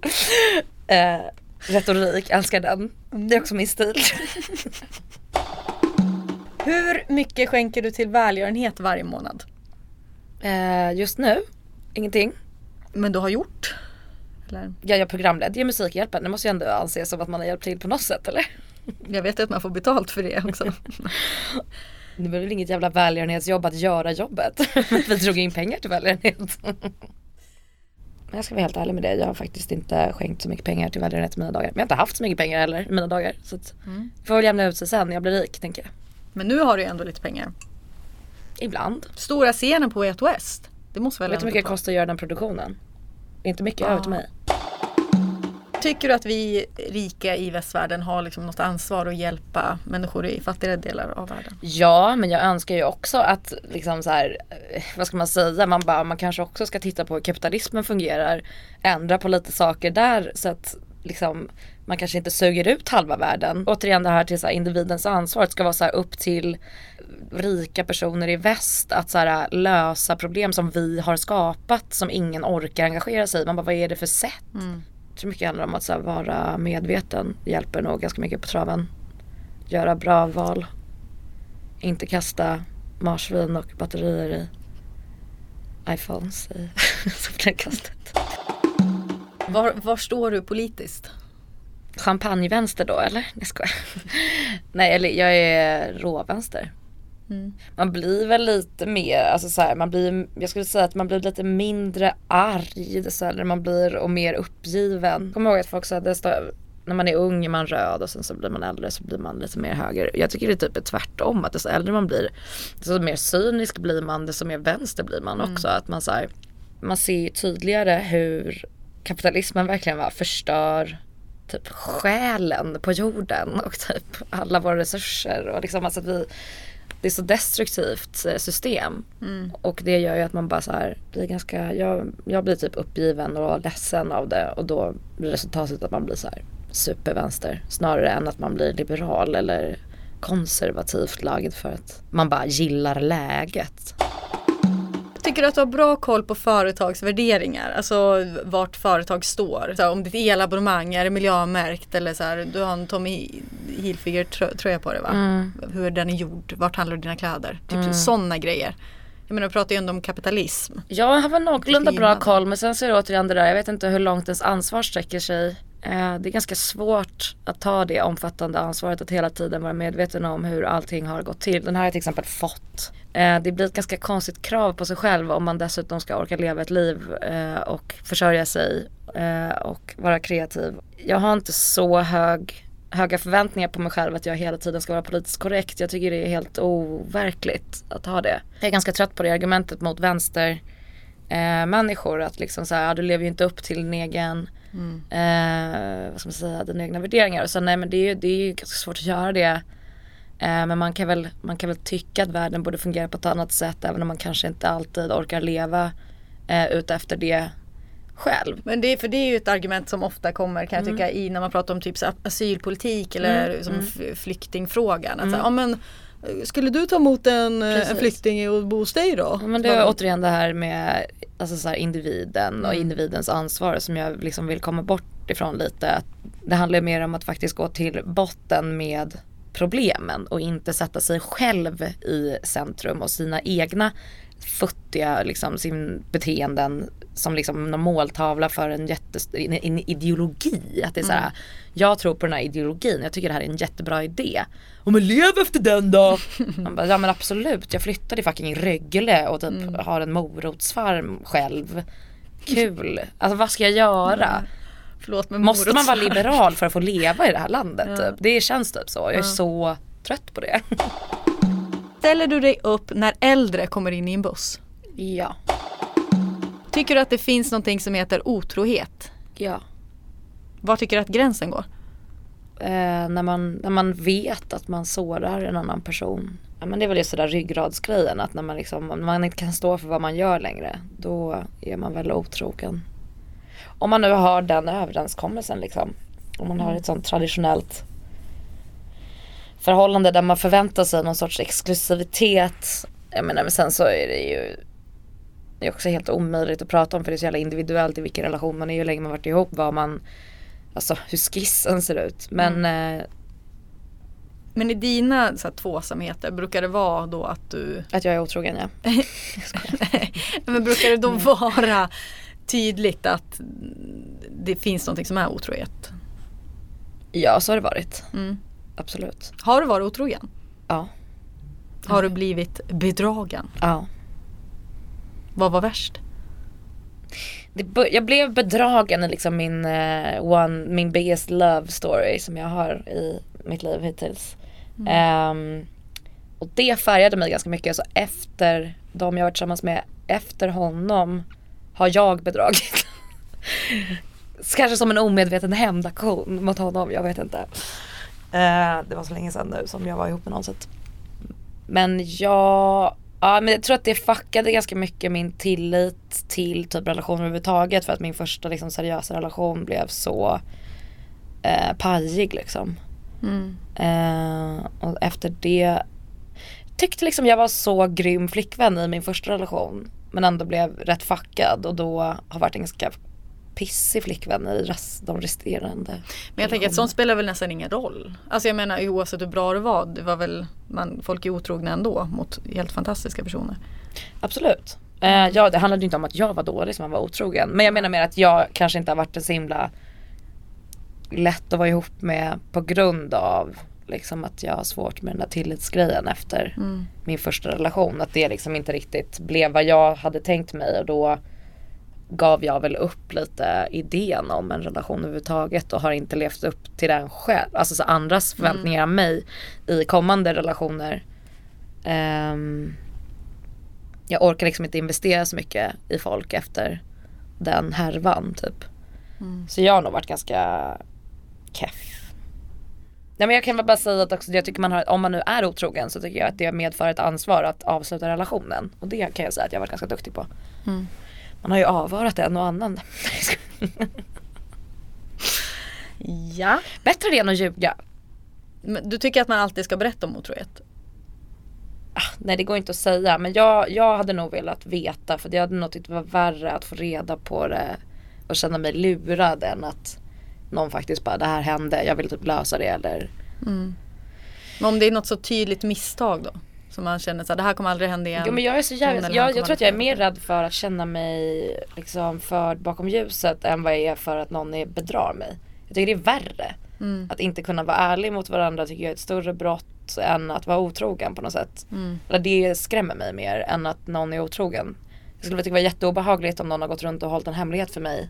Eh, retorik, älskar den. Det är också min stil. Hur mycket skänker du till välgörenhet varje månad? Eh, just nu, ingenting. Men du har gjort? Eller? Jag gör programledd, ger Musikhjälpen. Det måste ju ändå anses som att man har hjälpt till på något sätt eller? Jag vet att man får betalt för det också. Det var väl inget jävla välgörenhetsjobb att göra jobbet. Vi drog in pengar till välgörenhet. Men jag ska vara helt ärlig med det. Jag har faktiskt inte skänkt så mycket pengar till välgörenhet i mina dagar. Men jag har inte haft så mycket pengar heller i mina dagar. Så att Mm. får väl jämna ut sig sen när jag blir rik tänker jag. Men nu har du ju ändå lite pengar. Ibland. Stora scenen på ett West. Det måste väl Vet du hur mycket det ta- kostar att göra den produktionen? Inte mycket över till mig. Tycker du att vi rika i västvärlden har liksom något ansvar att hjälpa människor i fattigare delar av världen? Ja, men jag önskar ju också att liksom så här, eh, vad ska man säga, man bara, man kanske också ska titta på hur kapitalismen fungerar, ändra på lite saker där så att liksom man kanske inte suger ut halva världen. Återigen det här till så här, individens ansvar, det ska vara så här upp till rika personer i väst att så här, lösa problem som vi har skapat som ingen orkar engagera sig i. Man bara, vad är det för sätt? Jag tror mycket handlar om att så vara medveten. Det hjälper nog ganska mycket på traven. Göra bra val. Inte kasta marsvin och batterier i iPhones i sopnedkastet. Var, var står du politiskt? Champagnevänster då eller? Jag skojar. Nej eller jag är råvänster. Mm. Man blir väl lite mer, alltså så här, man blir, jag skulle säga att man blir lite mindre arg så här, man blir och mer uppgiven. Kommer ihåg att folk sa att det står, när man är ung är man röd och sen så blir man äldre så blir man lite mer höger. Jag tycker det typ är tvärtom, att desto äldre man blir desto mer cynisk blir man, desto mer vänster blir man också. Att man så här, man ser tydligare hur kapitalismen verkligen var, förstör typ själen på jorden och typ alla våra resurser och liksom alltså att vi det är så destruktivt eh, system och det gör ju att man bara så här blir ganska, jag, jag blir typ uppgiven och ledsen av det och då blir resultatet att man blir så här supervänster snarare än att man blir liberal eller konservativt lagd för att man bara gillar läget. Tycker du att du har bra koll på företagsvärderingar? Alltså vart företag står? Så här, om ditt elabonnemang, är det miljömärkt eller så här, du har en Tommy Hilfiger trö- tröja på dig va? Mm. Hur den är gjord? Vart handlar dina kläder? Typ sådana grejer. Jag menar, du pratar ju ändå om kapitalism. Ja, jag har väl någorlunda bra koll men sen så är det återigen det där, jag vet inte hur långt ens ansvar sträcker sig. Eh, Det är ganska svårt att ta det omfattande ansvaret att hela tiden vara medveten om hur allting har gått till. Den här har jag till exempel fått. Eh, Det blir ett ganska konstigt krav på sig själv om man dessutom ska orka leva ett liv eh, och försörja sig eh, och vara kreativ. Jag har inte så hög höga förväntningar på mig själv att jag hela tiden ska vara politiskt korrekt. Jag tycker det är helt overkligt att ha det. Jag är ganska trött på det argumentet mot vänster eh, människor att liksom så här, ja, du lever ju inte upp till din egen eh, vad ska man säga, dina egna värderingar. Och så nej men det är ju, det är ju ganska svårt att göra det. Eh, men man kan, väl, man kan väl tycka att världen borde fungera på ett annat sätt även om man kanske inte alltid orkar leva eh, ut efter det själv. Men det, för det är ju ett argument som ofta kommer kan jag Mm. tycka i när man pratar om typ asylpolitik eller som f- flyktingfrågan. Att så här, ja, men, eh, skulle du ta emot en, eh, en Mm. Flykting och bo hos dig då? Ja, Men det är återigen det här med alltså så här individen och individens ansvar som jag liksom vill komma bort ifrån lite. Det handlar mer om att faktiskt gå till botten med problemen och inte sätta sig själv i centrum och sina egna futtiga liksom, sin beteenden som liksom någon måltavla för en, en, en ideologi. Att det är så här, jag tror på den här ideologin, jag tycker det här är en jättebra idé. Och men lev efter den då! Man bara, ja men absolut, jag flyttade fucking Rögle och typ har en morotsfarm själv. Kul, alltså vad ska jag göra? Förlåt men Måste man vara liberal för att få leva i det här landet? Typ? Det känns typ så, jag är så trött på det. Ställer du dig upp när äldre kommer in i en buss? ja, Tycker du att det finns någonting som heter otrohet? ja. Var tycker du att gränsen går? eh, när, man, när man vet att man sårar en annan person. Ja, men det är väl just det där ryggradsgrejen att när man, liksom, om man inte kan stå för vad man gör längre då är man väl otrogen. Om man nu har den överenskommelsen liksom. Om man har ett sånt traditionellt förhållande där man förväntar sig någon sorts exklusivitet. Jag menar men sen så är det ju det är också helt omöjligt att prata om för det är så jävla individuellt i vilken relation man är, hur länge man varit ihop, vad man alltså hur skissen ser ut. Men eh, Men i dina så här, tvåsamheter, brukar det vara då att du att jag är otrogen ja. Men brukar det då vara tydligt att det finns någonting som är otrohet? Ja så har det varit. Mm. Absolut. Har du varit otrogen? Ja. Har du blivit bedragen? Ja. Vad var värst? Det, jag blev bedragen i liksom min, eh, one, min biggest love story som jag har i mitt liv hittills. Ehm, och det färgade mig ganska mycket. Så efter de jag varit tillsammans med, efter honom har jag bedragit. Kanske som en omedveten hämndaktion mot honom, jag vet inte. Eh, det var så länge sedan nu som jag var ihop med någon så att men jag, ja men jag tror att det fuckade ganska mycket min tillit till typ relationer överhuvudtaget för att min första liksom seriösa relation blev så eh, pajig liksom. Eh, och efter det tyckte liksom jag var så grym flickvän i min första relation men ändå blev rätt fuckad och då har varit en ganska pissig flickvän i rest, de resterande. Men jag tänker att sånt spelar väl nästan ingen roll. Alltså jag menar oavsett hur bra det var, det var väl, man, folk är otrogna ändå mot helt fantastiska personer. Absolut. Eh, ja, det handlade inte om att jag var dålig som han var otrogen. Men jag menar mer att jag kanske inte har varit en så himla lätt att vara ihop med på grund av liksom att jag har svårt med den där tillitsgrejen efter min första relation. Att det liksom inte riktigt blev vad jag hade tänkt mig och då gav jag väl upp lite idén om en relation överhuvudtaget och har inte levt upp till den själv. Alltså så andras förväntningar av mig i kommande relationer. Ehm, jag orkar liksom inte investera så mycket i folk efter den härvan typ. Så jag har nog varit ganska keff. Nej men jag kan väl bara säga att också, jag tycker man har, om man nu är otrogen så tycker jag att det medför ett ansvar att avsluta relationen. Och det kan jag säga att jag varit ganska duktig på. Man har ju avvarat en och annan. Ja. Bättre det än att ljuga. Men du tycker att man alltid ska berätta om otrohet? Nej det går inte att säga men jag, jag hade nog velat veta för jag hade nog tyckt det var värre att få reda på det och känna mig lurad än att någon faktiskt bara det här hände, jag vill typ lösa det eller Men om det är något så tydligt misstag då? Som man känner så här, det här kommer aldrig hända igen. Jo men jag är så jävla, jag, jag tror att jag är mer rädd för att känna mig liksom förd bakom ljuset än vad jag är för att någon är, bedrar mig. Jag tycker det är värre. Att inte kunna vara ärlig mot varandra tycker jag är ett större brott än att vara otrogen på något sätt. Eller det skrämmer mig mer än att någon är otrogen. Jag skulle tycka det var jätteobehagligt om någon har gått runt och hållit en hemlighet för mig.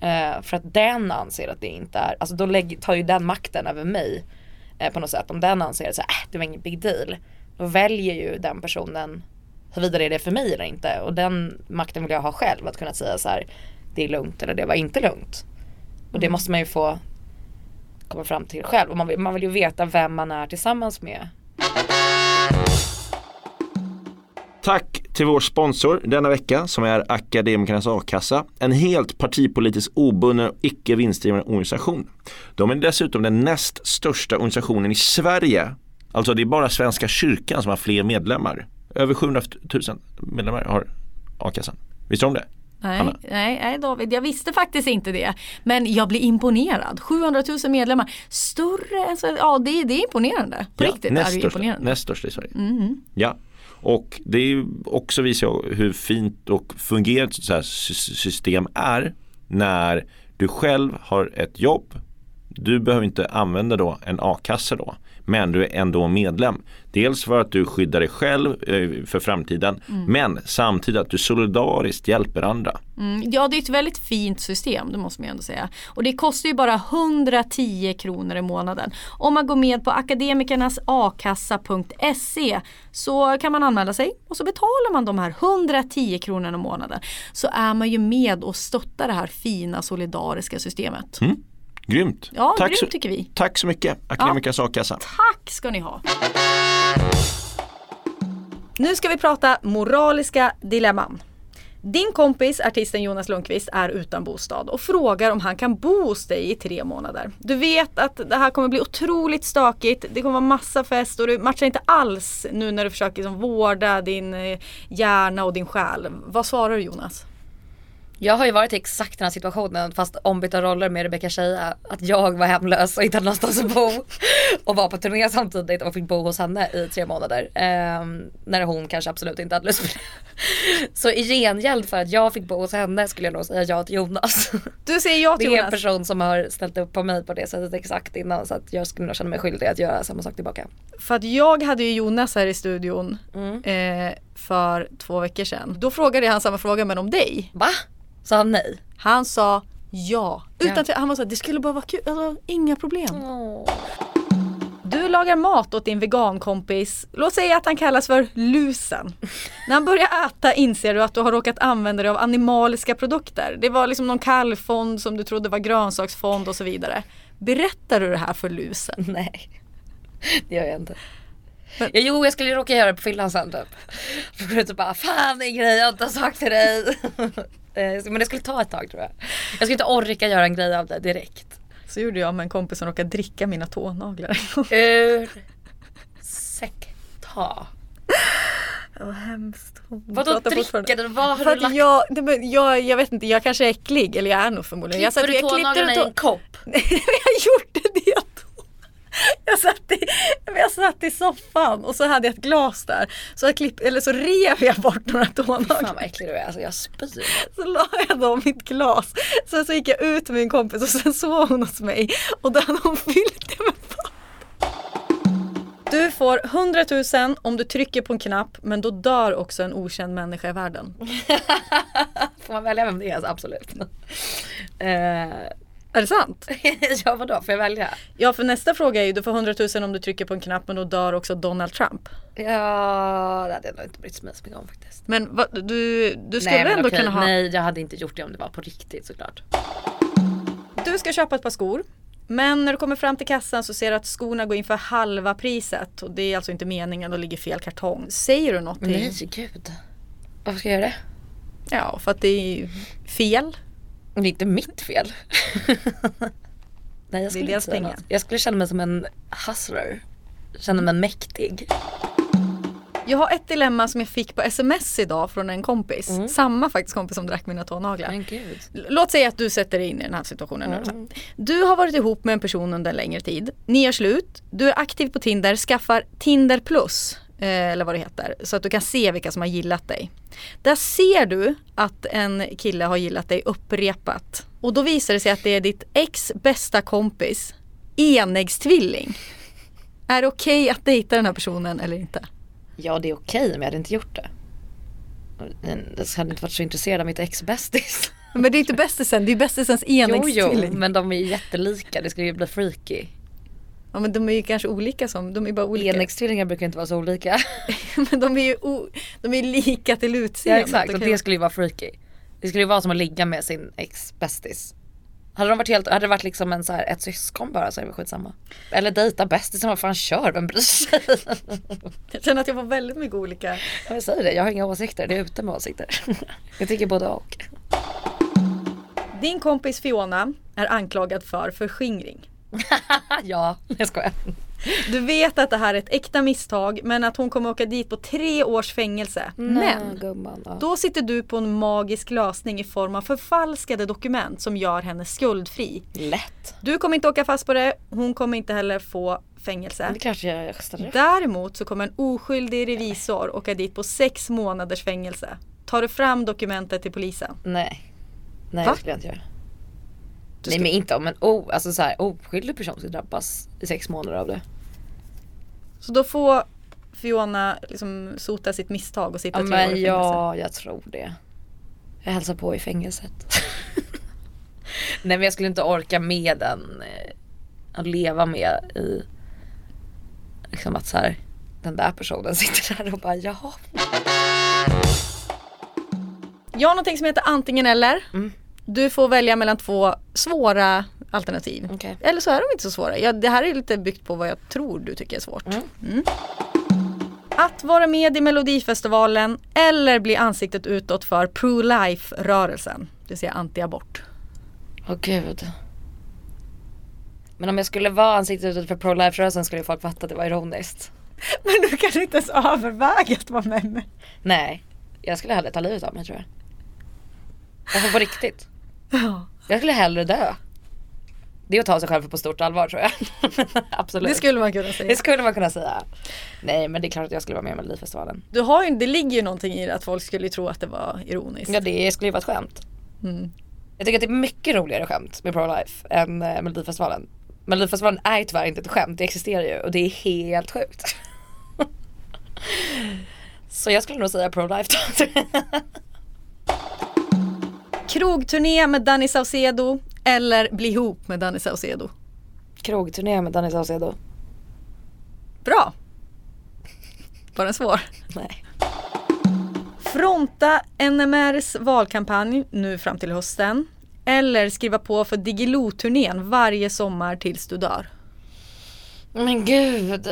Eh, för att den anser att det inte är, alltså då lägg, tar ju den makten över mig. Eh, på något sätt. Om den anser att äh, det var ingen big deal. Då väljer ju den personen huruvida det är det för mig eller inte. Och den makten vill jag ha själv. Att kunna säga så här, det är lugnt eller det var inte lugnt. Och det måste man ju få komma fram till själv. Och man vill, man vill ju veta vem man är tillsammans med. Till vår sponsor denna vecka som är Akademikernas A-kassa. En helt partipolitiskt obunden och icke vinstdrivande organisation. De är dessutom den näst största organisationen i Sverige. Alltså det är bara Svenska kyrkan som har fler medlemmar. Över 700 000 medlemmar har A-kassan. Visste du om det? Nej, Anna? nej, nej David, jag visste faktiskt inte det. Men jag blir imponerad. 700 000 medlemmar. Större än så, ja det, det är imponerande. På riktigt näst är det största, imponerande. näst största i Sverige. Ja. Och det är också visar hur fint och fungerande ett så här system är när du själv har ett jobb. Du behöver inte använda då en a-kassa då. Men du är ändå medlem. Dels för att du skyddar dig själv eh, för framtiden. Men samtidigt att du solidariskt hjälper andra. Mm, ja det är ett väldigt fint system, det måste man ju ändå säga. Och det kostar ju bara 110 kronor i månaden. Om man går med på akademikernasakassa.se så kan man anmäla sig och så betalar man de här 110 kronorna i månaden. Så är man ju med och stöttar det här fina solidariska systemet. Grymt! Ja, tack, grymt så, tycker vi. tack så mycket Akademikernas a-kassa. Tack ska ni ha! Nu ska vi prata moraliska dilemman. Din kompis, artisten Jonas Lundqvist, är utan bostad och frågar om han kan bo hos dig i tre månader. Du vet att det här kommer bli otroligt stökigt, det kommer vara massa fest och du matchar inte alls nu när du försöker liksom vårda din eh, hjärna och din själ. Vad svarar du Jonas? Jag har ju varit i exakt den här situationen fast ombytta roller med Rebecca Shea. Att jag var hemlös och inte hade någonstans att bo. Och var på turné samtidigt och fick bo hos henne i tre månader. Ehm, när hon kanske absolut inte hade lust med det. Så i gengäld för att jag fick bo hos henne skulle jag nog säga ja till Jonas. Du säger ja till Det är en Jonas. person som har ställt upp på mig på det sättet exakt innan så att jag skulle nog känna mig skyldig att göra samma sak tillbaka. För att jag hade ju Jonas här i studion Mm. eh, för två veckor sedan. Då frågade jag han samma fråga men om dig. Va? Sa han nej? Han sa ja. Utan Ja. han var så här, det skulle bara vara kul, alltså, inga problem. Du lagar mat åt din vegankompis. Låt säga att han kallas för lusen. När han börjar äta inser du att du har råkat använda dig av animaliska produkter. Det var liksom någon kalvfond som du trodde var grönsaksfond och så vidare. Berättar du det här för lusen? Nej, det gör jag inte. Ja, jo, jag skulle råka göra det på fyllan sen typ. Går ut och bara, fan det är en grej jag inte har sagt till dig. Eh, Men det skulle ta ett tag tror jag. Jag skulle inte orka göra en grej av det direkt. Så gjorde jag med en kompis som råkade dricka mina tånaglar. Ursäkta. Vad hemskt. Vadå dricka den? Vad har För du lagt? jag, det, men jag, jag vet inte, jag kanske är äcklig eller jag är nog förmodligen. Jag Klipper du jag tånaglarna i en kopp? Nej, jag gjorde det. Jag satt, i, jag satt i soffan och så hade jag ett glas där. Så, jag klipp, eller så rev jag bort några tånaglar. Fan vad äcklig du är, alltså jag spyr. Så la jag dem i ett glas. Sen så gick jag ut med min kompis och sen sov hon hos mig. Och då hade hon fyllt det med vatten. Du får 100 000 om du trycker på en knapp men då dör också en okänd människa i världen. Får man välja vem det är? Alltså, absolut. Eh, Är det sant? ja vadå, får jag välja? Ja för nästa fråga är ju du får 100 000 om du trycker på en knapp men då dör också Donald Trump. Ja, det hade jag nog inte brytt mig så mycket om faktiskt. Men va, du, du skulle nej, ändå okej, kunna ha... Nej, jag hade inte gjort det om det var på riktigt såklart. Du ska köpa ett par skor. Men när du kommer fram till kassan så ser du att skorna går in för halva priset. Och det är alltså inte meningen, då ligger fel kartong. Säger du något till... Nej, gud. Varför ska jag göra det? Ja, för att det är fel. Det är inte mitt fel. Nej, jag skulle inte säga något. Jag skulle känna mig som en hustler. Känna mig mäktig. Jag har ett dilemma som jag fick på sms idag från en kompis. Mm. Samma faktiskt kompis som drack mina tånaglar. Låt säga att du sätter dig in i den här situationen nu. Du har varit ihop med en person under en längre tid. Ni gör slut. Du är aktiv på Tinder, skaffar Tinder plus. Eh, Eller vad det heter. Så att du kan se vilka som har gillat dig. Där ser du att en kille har gillat dig upprepat. Och då visar det sig att det är ditt ex bästa kompis. Enäggstvilling. Är det okej att dejta den här personen eller inte? Ja, det är okej men jag hade inte gjort det. Jag hade inte varit så intresserad av mitt ex-bästis. Men det är inte bästisen, det är bästisens Jo, jo, enäggstvilling. men de är jättelika. Det skulle ju bli freaky. Ja men de är ju kanske olika som, de är bara olika. Enäggstvillingar brukar inte vara så olika. Men de är ju o, de är lika till Ja utseendet. exakt, och det skulle ju vara freaky. Det skulle ju vara som att ligga med sin ex-bästis. Hade de varit helt, hade det varit liksom en så här, ett syskon bara så är det väl skitsamma. Eller dejta bästisen, vad fan kör, vem bryr sig? Jag känner att jag får väldigt mycket olika. Jag säger det, jag har inga åsikter, det är ute med åsikter. Jag tycker både och. Din kompis Fiona är anklagad för förskingring. ja, jag skojar. Du vet att det här är ett äkta misstag men att hon kommer åka dit på tre års fängelse. Nej, Men gumman. Ja. då sitter du på en magisk lösning i form av förfalskade dokument som gör henne skuldfri. Lätt. Du kommer inte åka fast på det, hon kommer inte heller få fängelse. Det kanske jag upp. Däremot så kommer en oskyldig revisor åka dit på sex månaders fängelse. Tar du fram dokumentet till polisen? Nej. Nej Va? det skulle jag inte göra. Nej men inte om en o, alltså så här, oskyldig person ska drabbas i sex månader av det. Så då får Fiona liksom sota sitt misstag och sitta Ja tre år i fängelse. ja, jag tror det. Jag hälsar på i fängelset. Nej men jag skulle inte orka med den, eh, att leva med i, liksom att så här, den där personen sitter där och bara jaha. Jag har någonting som heter antingen eller. Mm. Du får välja mellan två svåra alternativ. Okej. Eller så är de inte så svåra. Ja, det här är lite byggt på vad jag tror du tycker är svårt. Mm. Mm. Att vara med i Melodifestivalen eller bli ansiktet utåt för pro-life-rörelsen. Det vill säga anti-abort. Åh gud. Men om jag skulle vara ansiktet utåt för pro-life-rörelsen skulle folk fatta att det var ironiskt. Men du kan inte ens överväga att vara med mig. Nej, jag skulle hellre ta livet av mig tror jag. Alltså på riktigt. Jag skulle hellre dö. Det är att ta sig själv på stort allvar tror jag. Absolut. Det skulle man kunna säga. Det skulle man kunna säga. Nej men det är klart att jag skulle vara med i Melodifestivalen. Du har ju, det ligger ju någonting i det att folk skulle tro att det var ironiskt. Ja det skulle ju vara ett skämt. Mm. Jag tycker att det är mycket roligare skämt med pro-life än eh, Melodifestivalen. Melodifestivalen är ju tyvärr inte ett skämt, det existerar ju och det är helt sjukt. Så jag skulle nog säga pro-life då. Krogturné med Danny Saucedo eller bli ihop med Danny Saucedo? Krogturné med Danny Saucedo. Bra! Var den svår? Nej. Fronta NMRs valkampanj nu fram till hösten. Eller skriva på för Diggiloo-turnén varje sommar tills du dör. Men gud.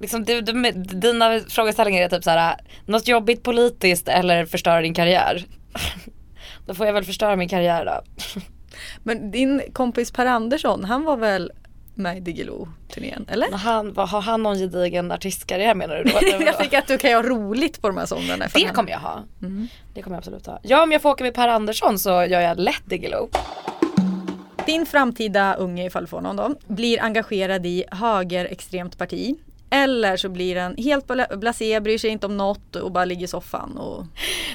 Liksom, du, du, dina frågeställningar är typ såhär, något jobbigt politiskt eller förstöra din karriär. Då får jag väl förstöra min karriär då. Men din kompis Per Andersson, han var väl med i Diggiloo-turnén, eller? Han, vad, har han någon gedigen artistkarriär menar du då? jag fick att du kan ha roligt på de här somrarna. Det kommer jag ha. Det kommer jag absolut ha. Ja om jag får åka med Per Andersson så gör jag lätt Diggiloo. Din framtida unge, ifall du får någon då, blir engagerad i högerextremt parti. Eller så blir den helt bla- blasé, bryr sig inte om något och bara ligger i soffan. Och...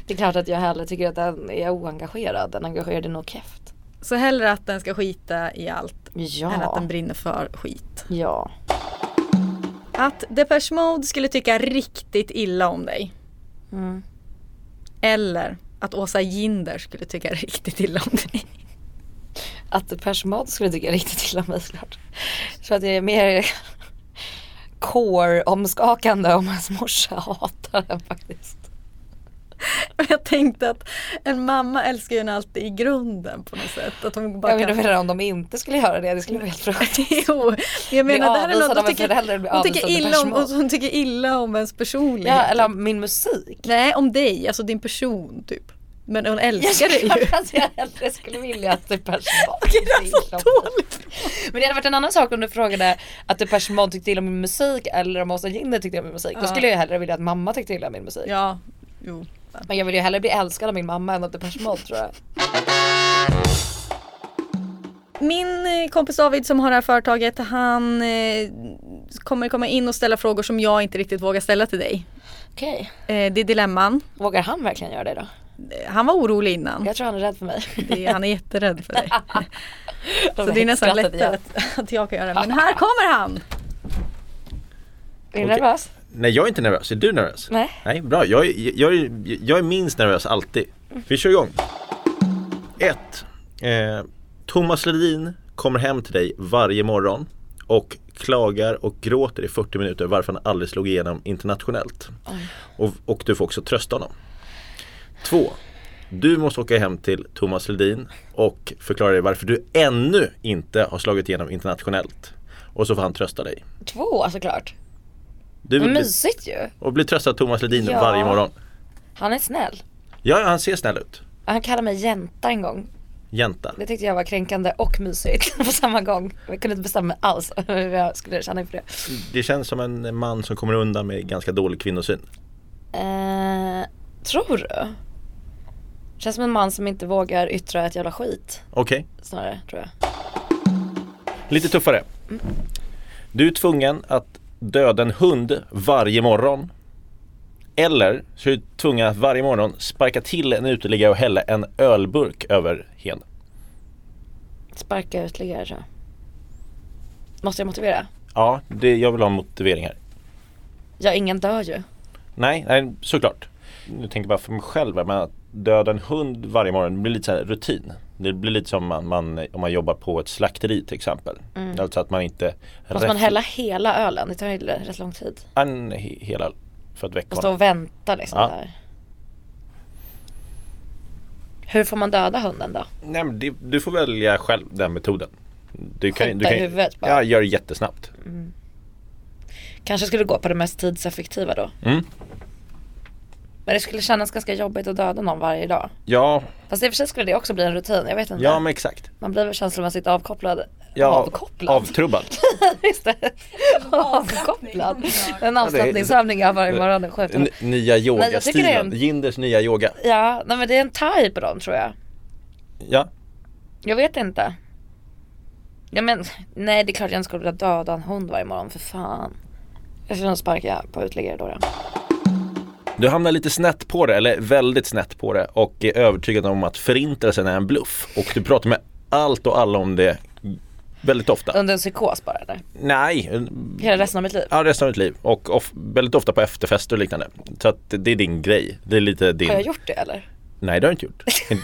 Det är klart att jag hellre tycker att den är oengagerad än engagerad i något kräft. Så hellre att den ska skita i allt Ja. än att den brinner för skit. Ja. Att Depeche Mode skulle tycka riktigt illa om dig. Mm. Eller att Åsa Ginder skulle tycka riktigt illa om dig. Att Depeche Mode skulle tycka riktigt illa om mig såklart. Så att jag är mer core-omskakande om hans morsa hatar den faktiskt. Jag tänkte att en mamma älskar ju en alltid i grunden på något sätt. Att hon bara Jag kan... menar om de inte skulle göra det, det skulle vara helt fruktansvärt. Jo, jag menar Bli där är något, hon tycker, hon, tycker illa om, hon tycker illa om ens personlighet. Ja, eller om min musik. Nej, om dig, alltså din person typ. Men hon älskar dig ju. Jag att jag hellre skulle vilja att Depeche Mode Okej, det är tyckte så dåligt. Men det hade varit en annan sak om du frågade att Depeche Mode tyckte illa om min musik eller om Åsa Jinder tyckte illa om min musik. Då Ja. skulle jag hellre vilja att mamma tyckte illa om min musik. Ja, jo. Men jag vill ju hellre bli älskad av min mamma än av Depeche Mode tror jag. Min eh, kompis David som har det här företaget, han eh, kommer komma in och ställa frågor som jag inte riktigt vågar ställa till dig. Okej. Eh, det är dilemman. Vågar han verkligen göra det då? Han var orolig innan. Jag tror han är rädd för mig. Det, han är jätterädd för dig. De Så det är nästan lättare att, att jag kan göra det. Men här kommer han! Är du nervös? Nej jag är inte nervös, är du nervös? Nej. Nej, bra. Jag, är- jag, är- jag är minst nervös alltid. Vi kör igång. 1. Eh, Thomas Ledin kommer hem till dig varje morgon och klagar och gråter i 40 minuter varför han aldrig slog igenom internationellt. Och, och du får också trösta honom. 2. Du måste åka hem till Thomas Ledin och förklara dig varför du ännu inte har slagit igenom internationellt. Och så får han trösta dig. Två såklart. Du Men mysigt ju. och blir tröstad av Thomas Ledin Ja. varje morgon. Han är snäll. Ja, han ser snäll ut. Han kallade mig jänta en gång. Jänta. Det tyckte jag var kränkande och mysigt på samma gång. Jag kunde inte bestämma mig alls hur jag skulle känna inför det. Det känns som en man som kommer undan med ganska dålig kvinnosyn. Eh, tror du? Känns som en man som inte vågar yttra ett jävla skit Okej, snarare tror jag. lite tuffare. Du är tvungen att döda en hund varje morgon. Eller så är du tvungen att varje morgon sparka till en uteliggare och hälla en ölburk över hen. Sparka uteliggare jag. Måste jag motivera? Ja, det, jag vill ha en motivering här. Ja, ingen dör ju. Nej, nej såklart. Nu tänker jag bara för mig själv men att döda en hund varje morgon det blir lite så rutin. Det blir lite som man, man, om man jobbar på ett slakteri till exempel. Alltså att man inte Måste man hälla hela ölen? Det tar ju rätt lång tid. en he- hela för att väcka Och stå och vänta liksom Ja. där. Hur får man döda hunden då? Nej, men det, du får välja själv den metoden. Du kan, Skjuta du kan, huvudet bara. Ja, gör det jättesnabbt. Kanske skulle gå på det mest tidseffektiva då. Mm. Men det skulle kännas ganska jobbigt att döda någon varje dag. Ja, Fast i och för sig skulle det också bli en rutin, jag vet inte. ja men exakt. Man blir väl känslomässigt avkopplad Ja, Avkopplad. avtrubbad. Just det. Avkopplad. En avslappningsövning jag varje morgon. N- nya yogastilen, en- Ginders nya yoga. Ja, nej, men det är en typ på dem tror jag. Ja, Jag vet inte. Ja men, nej det är klart jag inte skulle vilja döda en hund varje morgon för fan. Jag skulle nog sparka på uteliggare då. då. Du hamnar lite snett på det, eller väldigt snett på det och är övertygad om att förintelsen är en bluff. Och du pratar med allt och alla om det väldigt ofta. Under en psykos bara eller? Nej, Hela resten av mitt liv? ja, resten av ditt liv. Och of, väldigt ofta på efterfester och liknande. Så att det är din grej. Det är lite din... Har jag gjort det eller? Nej det har du inte gjort.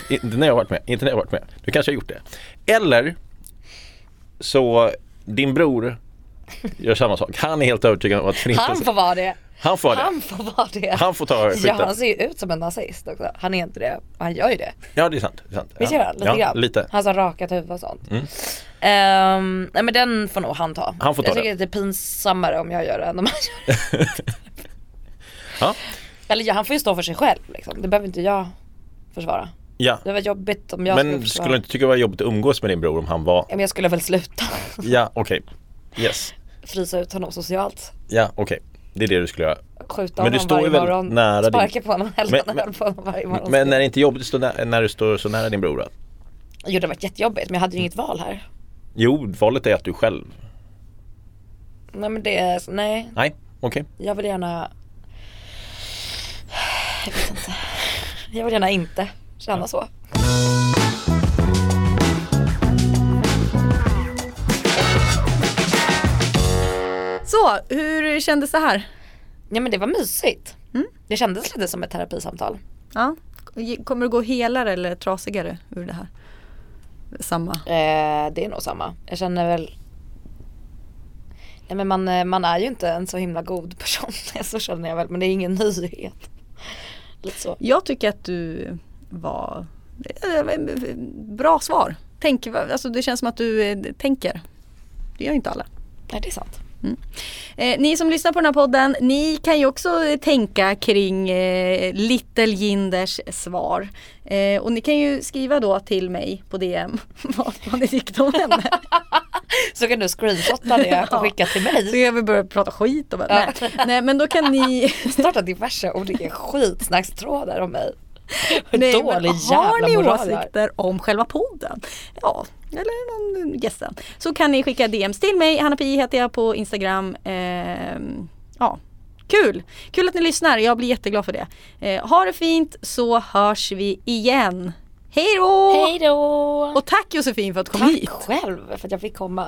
inte, när jag har varit med. Inte när jag har varit med. Du kanske har gjort det. Eller så din bror gör samma sak. Han är helt övertygad om att Han förintelsen... får vara det. Han får det. Han får vara det. Han får ta skiten. Ja han ser ju ut som en nazist också. Han är inte det. Han gör ju det. Ja det är sant. Det är sant. Visst gör han? Lite ja, grann? lite. Han har rakat huvud och sånt. Mm. Ehm, nej men den får nog han ta. Han får ta jag tycker det. att det är pinsammare om jag gör det än om han gör det. Ja. Eller ja, han får ju stå för sig själv liksom. Det behöver inte jag försvara. ja. Det var jobbigt om jag Men skulle skulle du inte tycka det var jobbigt att umgås med din bror om han var... Ja, Men jag skulle väl sluta Ja okej. Yes. frysa ut honom socialt. Ja okej. Det är det du skulle göra. Skjuta Men du står varje morgon. nära din- Sparka på honom, hälla öl på honom varje morgon. Men är det inte jobbigt stå nä- när du står så nära din bror då? Jo det har varit jättejobbigt men jag hade ju inget val här. Jo, valet är att du själv. Nej men det är, nej. Nej, okej. Jag vill gärna Jag vet inte. Jag vill gärna inte känna så. Så, hur kändes det här? Ja men det var mysigt. Mm. Det kändes lite som ett terapisamtal. Ja. Kommer du gå helare eller trasigare ur det här? Samma. Eh, det är nog samma. Jag känner väl Nej men man, eh, man är ju inte en så himla god person. så känner jag väl. Men det är ingen nyhet. Lite så. Jag tycker att du var eh, bra svar. Tänk, alltså det känns som att du eh, tänker. Det gör inte alla. Nej det är sant. Eh, ni som lyssnar på den här podden, ni kan ju också tänka kring eh, Little Ginders svar. Eh, och ni kan ju skriva då till mig på DM vad, vad ni tyckte om henne. Så kan du screenshotta det och skicka till Så mig. jag vill börja prata skit och bara, nej. nej men då kan ni Starta diverse olika skitsnackstrådar om mig. Nej, men dålig har jävla ni moral har. åsikter om själva podden? Ja, eller någon gästen. Så kan ni skicka DMs till mig. Hanna Pi heter jag på Instagram. Ehm, ja, kul! Kul att ni lyssnar. Jag blir jätteglad för det. Eh, ha det fint så hörs vi igen. Hej då! Hej då! Och tack Josefin för att du kom Tack hit. själv för att jag fick komma.